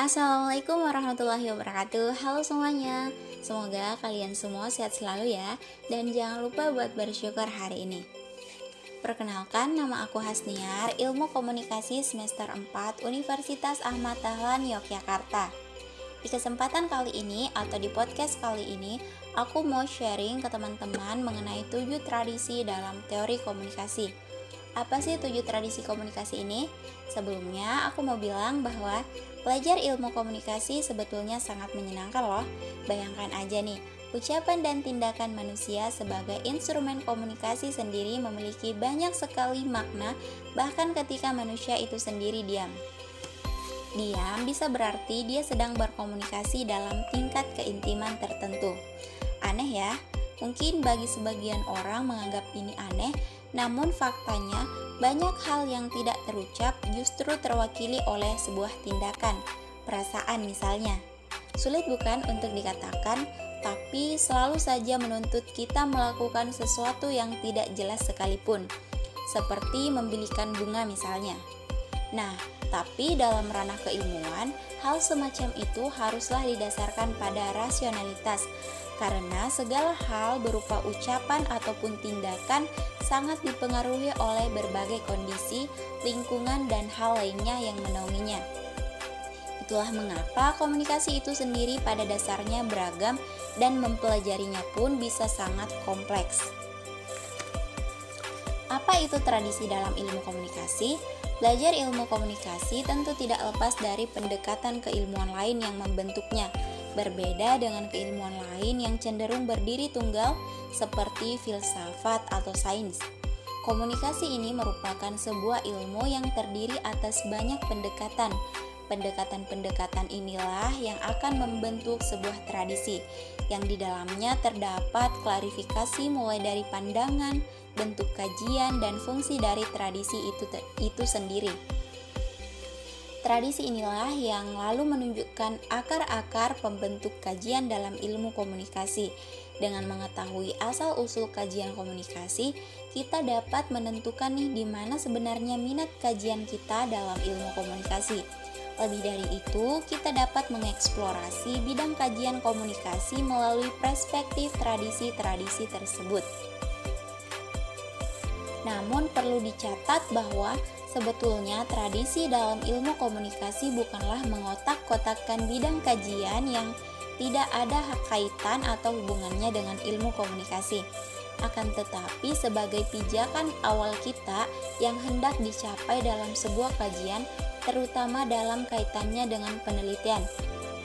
Assalamualaikum warahmatullahi wabarakatuh. Halo semuanya. Semoga kalian semua sehat selalu ya Dan jangan lupa buat bersyukur hari ini. Perkenalkan, nama aku Hasniar Ilmu Komunikasi semester 4 Universitas Ahmad Dahlan, Yogyakarta. Di kesempatan kali ini atau di podcast kali ini Aku mau sharing ke teman-teman mengenai tujuh tradisi dalam teori komunikasi. Apa sih tujuh tradisi komunikasi ini? Sebelumnya, aku mau bilang bahwa belajar ilmu komunikasi sebetulnya sangat menyenangkan loh. Bayangkan aja nih, ucapan dan tindakan manusia sebagai instrumen komunikasi sendiri memiliki banyak sekali makna bahkan ketika manusia itu sendiri diam. Diam bisa berarti dia sedang berkomunikasi dalam tingkat keintiman tertentu. Aneh ya? Mungkin bagi sebagian orang menganggap ini aneh, namun faktanya, banyak hal yang tidak terucap justru terwakili oleh sebuah tindakan, perasaan misalnya. Sulit bukan untuk dikatakan, tapi selalu saja menuntut kita melakukan sesuatu yang tidak jelas sekalipun, seperti membilikan bunga misalnya. Nah, tapi dalam ranah keilmuan, hal semacam itu haruslah didasarkan pada rasionalitas, karena segala hal berupa ucapan ataupun tindakan sangat dipengaruhi oleh berbagai kondisi, lingkungan, dan hal lainnya yang menaunginya. Itulah mengapa komunikasi itu sendiri pada dasarnya beragam dan mempelajarinya pun bisa sangat kompleks. Apa itu tradisi dalam ilmu komunikasi? Belajar ilmu komunikasi tentu tidak lepas dari pendekatan keilmuan lain yang membentuknya, berbeda dengan keilmuan lain yang cenderung berdiri tunggal seperti filsafat atau sains. Komunikasi ini merupakan sebuah ilmu yang terdiri atas banyak pendekatan. Pendekatan-pendekatan inilah yang akan membentuk sebuah tradisi yang di dalamnya terdapat klarifikasi mulai dari pandangan, bentuk kajian, dan fungsi dari tradisi itu, itu sendiri. Tradisi inilah yang lalu menunjukkan akar-akar pembentuk kajian dalam ilmu komunikasi. Dengan mengetahui asal-usul kajian komunikasi, kita dapat menentukan nih di mana sebenarnya minat kajian kita dalam ilmu komunikasi. Lebih dari itu, kita dapat mengeksplorasi bidang kajian komunikasi melalui perspektif tradisi-tradisi tersebut. Namun perlu dicatat bahwa Sebetulnya, tradisi dalam ilmu komunikasi bukanlah mengotak-kotakkan bidang kajian yang tidak ada hak kaitan atau hubungannya dengan ilmu komunikasi. Akan tetapi, sebagai pijakan awal kita yang hendak dicapai dalam sebuah kajian, terutama dalam kaitannya dengan penelitian.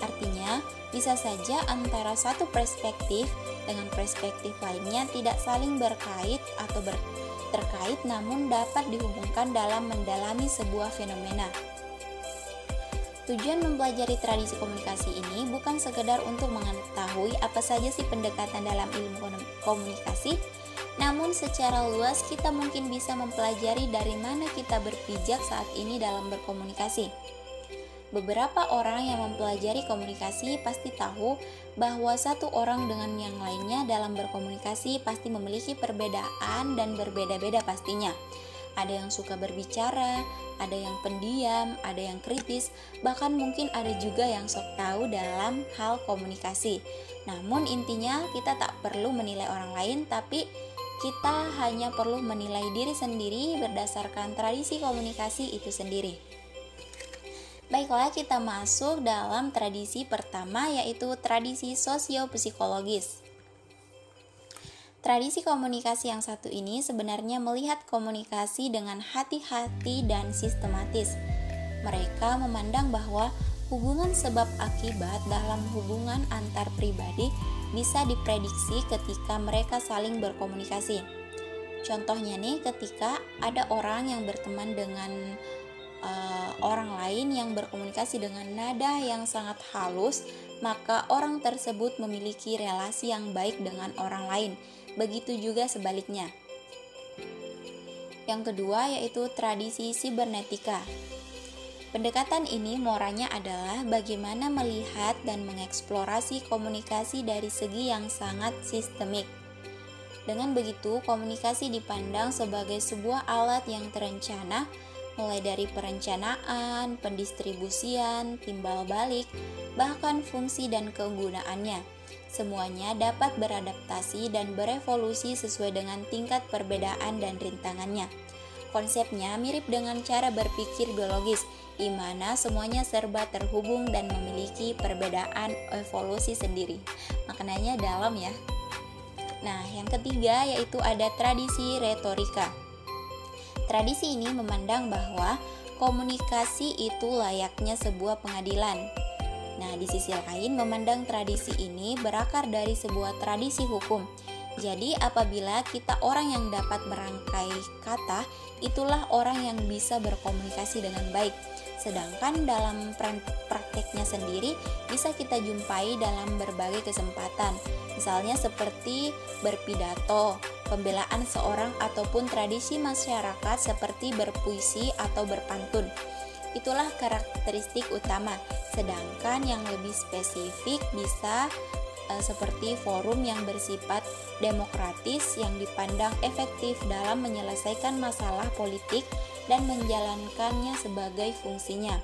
Artinya, bisa saja antara satu perspektif dengan perspektif lainnya tidak saling berkait atau ber terkait namun dapat dihubungkan dalam mendalami sebuah fenomena. Tujuan mempelajari tradisi komunikasi ini bukan sekedar untuk mengetahui apa saja sih pendekatan dalam ilmu komunikasi, namun secara luas kita mungkin bisa mempelajari dari mana kita berpijak saat ini dalam berkomunikasi. Beberapa orang yang mempelajari komunikasi pasti tahu bahwa satu orang dengan yang lainnya dalam berkomunikasi pasti memiliki perbedaan dan berbeda-beda pastinya. Ada yang suka berbicara, ada yang pendiam, ada yang kritis, bahkan mungkin ada juga yang sok tahu dalam hal komunikasi. Namun intinya kita tak perlu menilai orang lain tapi kita hanya perlu menilai diri sendiri berdasarkan tradisi komunikasi itu sendiri. Baiklah, kita masuk dalam tradisi pertama yaitu tradisi sosiopsikologis. Tradisi komunikasi yang satu ini sebenarnya melihat komunikasi dengan hati-hati dan sistematis. Mereka memandang bahwa hubungan sebab akibat dalam hubungan antar pribadi bisa diprediksi ketika mereka saling berkomunikasi. Contohnya nih ketika ada orang yang berteman dengan uh, orang lain yang berkomunikasi dengan nada yang sangat halus, maka orang tersebut memiliki relasi yang baik dengan orang lain. Begitu juga sebaliknya. Yang kedua yaitu tradisi sibernetika. Pendekatan ini moranya adalah bagaimana melihat dan mengeksplorasi komunikasi dari segi yang sangat sistemik. Dengan begitu, komunikasi dipandang sebagai sebuah alat yang terencana mulai dari perencanaan, pendistribusian, timbal balik, bahkan fungsi dan kegunaannya. Semuanya dapat beradaptasi dan berevolusi sesuai dengan tingkat perbedaan dan rintangannya. Konsepnya mirip dengan cara berpikir biologis, di mana semuanya serba terhubung dan memiliki perbedaan evolusi sendiri. Maknanya dalam ya. Nah, yang ketiga yaitu ada tradisi retorika. Tradisi ini memandang bahwa komunikasi itu layaknya sebuah pengadilan. Nah, di sisi lain memandang tradisi ini berakar dari sebuah tradisi hukum jadi, apabila kita orang yang dapat merangkai kata, itulah orang yang bisa berkomunikasi dengan baik. Sedangkan dalam prakteknya sendiri bisa kita jumpai dalam berbagai kesempatan. Misalnya seperti berpidato, pembelaan seorang ataupun tradisi masyarakat seperti berpuisi atau berpantun. Itulah karakteristik utama. Sedangkan yang lebih spesifik bisa uh, seperti forum yang bersifat demokratis yang dipandang efektif dalam menyelesaikan masalah politik dan menjalankannya sebagai fungsinya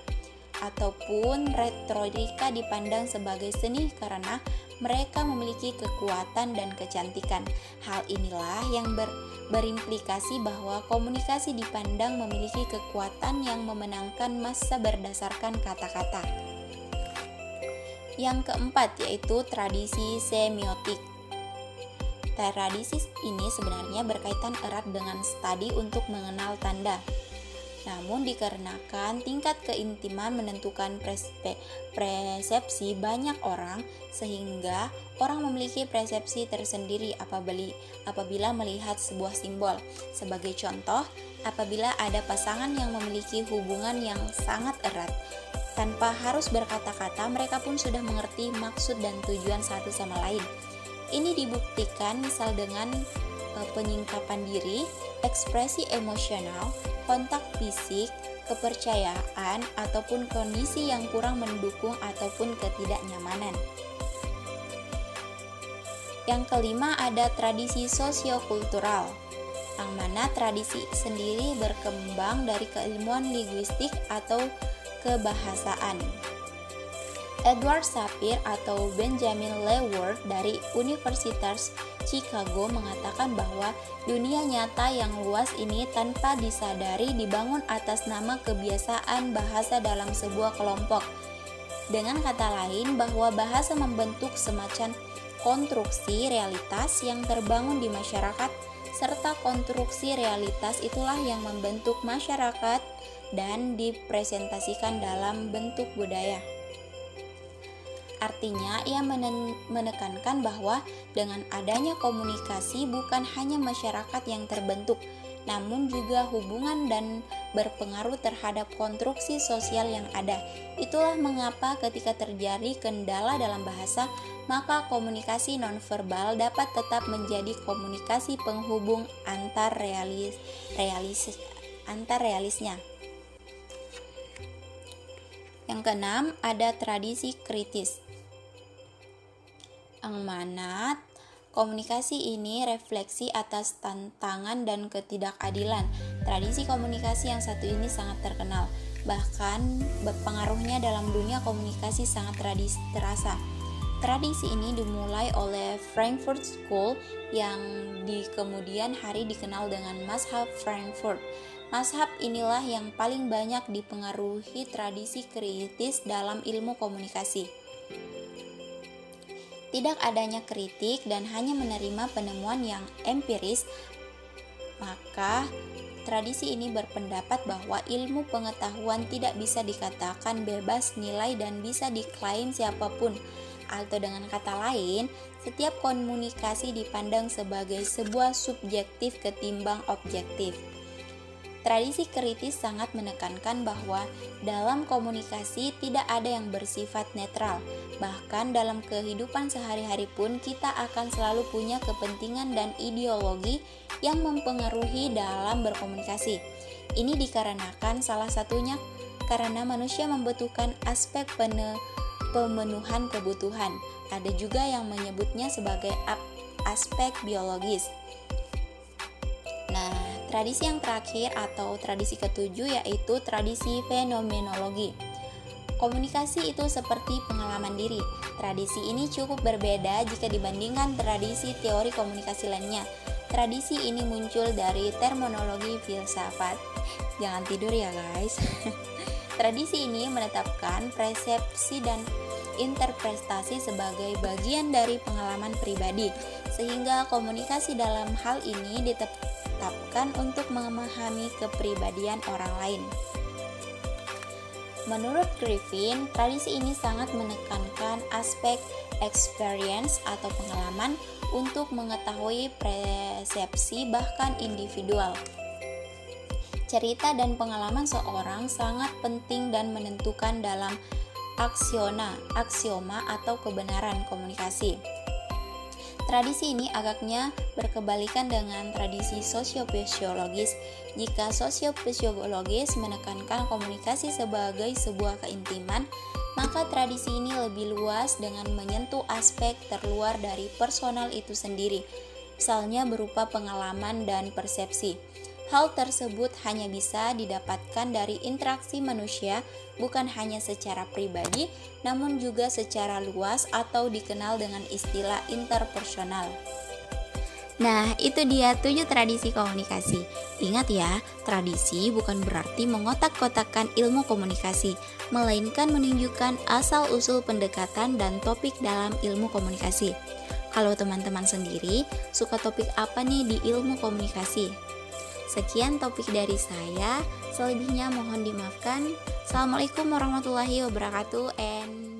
ataupun retorika dipandang sebagai seni karena mereka memiliki kekuatan dan kecantikan. Hal inilah yang ber, berimplikasi bahwa komunikasi dipandang memiliki kekuatan yang memenangkan masa berdasarkan kata-kata. Yang keempat yaitu tradisi semiotik. Tradisi ini sebenarnya berkaitan erat dengan studi untuk mengenal tanda. Namun dikarenakan tingkat keintiman menentukan persepsi banyak orang sehingga orang memiliki persepsi tersendiri apabila, melihat sebuah simbol. Sebagai contoh, apabila ada pasangan yang memiliki hubungan yang sangat erat, tanpa harus berkata-kata, mereka pun sudah mengerti maksud dan tujuan satu sama lain. Ini dibuktikan misal dengan e, penyingkapan diri, ekspresi emosional, kontak fisik, kepercayaan, ataupun kondisi yang kurang mendukung ataupun ketidaknyamanan. Yang kelima ada tradisi sosiokultural, yang mana tradisi sendiri berkembang dari keilmuan linguistik atau kebahasaan. Edward Sapir atau Benjamin Leward dari Universitas Chicago mengatakan bahwa dunia nyata yang luas ini tanpa disadari dibangun atas nama kebiasaan bahasa dalam sebuah kelompok. Dengan kata lain, bahwa bahasa membentuk semacam konstruksi realitas yang terbangun di masyarakat, serta konstruksi realitas itulah yang membentuk masyarakat dan dipresentasikan dalam bentuk budaya. Artinya, ia menekankan bahwa dengan adanya komunikasi bukan hanya masyarakat yang terbentuk, namun juga hubungan dan berpengaruh terhadap konstruksi sosial yang ada. Itulah mengapa ketika terjadi kendala dalam bahasa, maka komunikasi nonverbal dapat tetap menjadi komunikasi penghubung antar realis, realis antar realisnya. Yang keenam, ada tradisi kritis. Yang mana komunikasi ini refleksi atas tantangan dan ketidakadilan. Tradisi komunikasi yang satu ini sangat terkenal. Bahkan berpengaruhnya dalam dunia komunikasi sangat tradisi terasa. Tradisi ini dimulai oleh Frankfurt School yang di kemudian hari dikenal dengan Mazhab Frankfurt. Mazhab inilah yang paling banyak dipengaruhi tradisi kritis dalam ilmu komunikasi. Tidak adanya kritik dan hanya menerima penemuan yang empiris, maka tradisi ini berpendapat bahwa ilmu pengetahuan tidak bisa dikatakan bebas nilai dan bisa diklaim siapa pun. Atau dengan kata lain, setiap komunikasi dipandang sebagai sebuah subjektif ketimbang objektif. Tradisi kritis sangat menekankan bahwa dalam komunikasi tidak ada yang bersifat netral. Bahkan dalam kehidupan sehari-hari pun kita akan selalu punya kepentingan dan ideologi yang mempengaruhi dalam berkomunikasi. Ini dikarenakan salah satunya karena manusia membutuhkan aspek pemenuhan kebutuhan. Ada juga yang menyebutnya sebagai aspek biologis. Tradisi yang terakhir atau tradisi ketujuh yaitu tradisi fenomenologi. Komunikasi itu seperti pengalaman diri. Tradisi ini cukup berbeda jika dibandingkan tradisi teori komunikasi lainnya. Tradisi ini muncul dari terminologi filsafat. Jangan tidur ya, guys. tradisi ini menetapkan persepsi dan interpretasi sebagai bagian dari pengalaman pribadi, sehingga komunikasi dalam hal ini ditetapkan untuk memahami kepribadian orang lain. Menurut Griffin, tradisi ini sangat menekankan aspek experience atau pengalaman untuk mengetahui persepsi bahkan individual. Cerita dan pengalaman seorang sangat penting dan menentukan dalam aksiona, aksioma atau kebenaran komunikasi. Tradisi ini agaknya berkebalikan dengan tradisi sosiopsikologis. Jika sosiopsikologis menekankan komunikasi sebagai sebuah keintiman, maka tradisi ini lebih luas dengan menyentuh aspek terluar dari personal itu sendiri, misalnya berupa pengalaman dan persepsi. Hal tersebut hanya bisa didapatkan dari interaksi manusia, bukan hanya secara pribadi, namun juga secara luas atau dikenal dengan istilah interpersonal. Nah, itu dia tujuh tradisi komunikasi. Ingat ya, tradisi bukan berarti mengotak-kotakkan ilmu komunikasi, melainkan menunjukkan asal-usul pendekatan dan topik dalam ilmu komunikasi. Kalau teman-teman sendiri suka topik apa nih di ilmu komunikasi? Sekian topik dari saya. Selebihnya mohon dimaafkan. Assalamualaikum warahmatullahi wabarakatuh and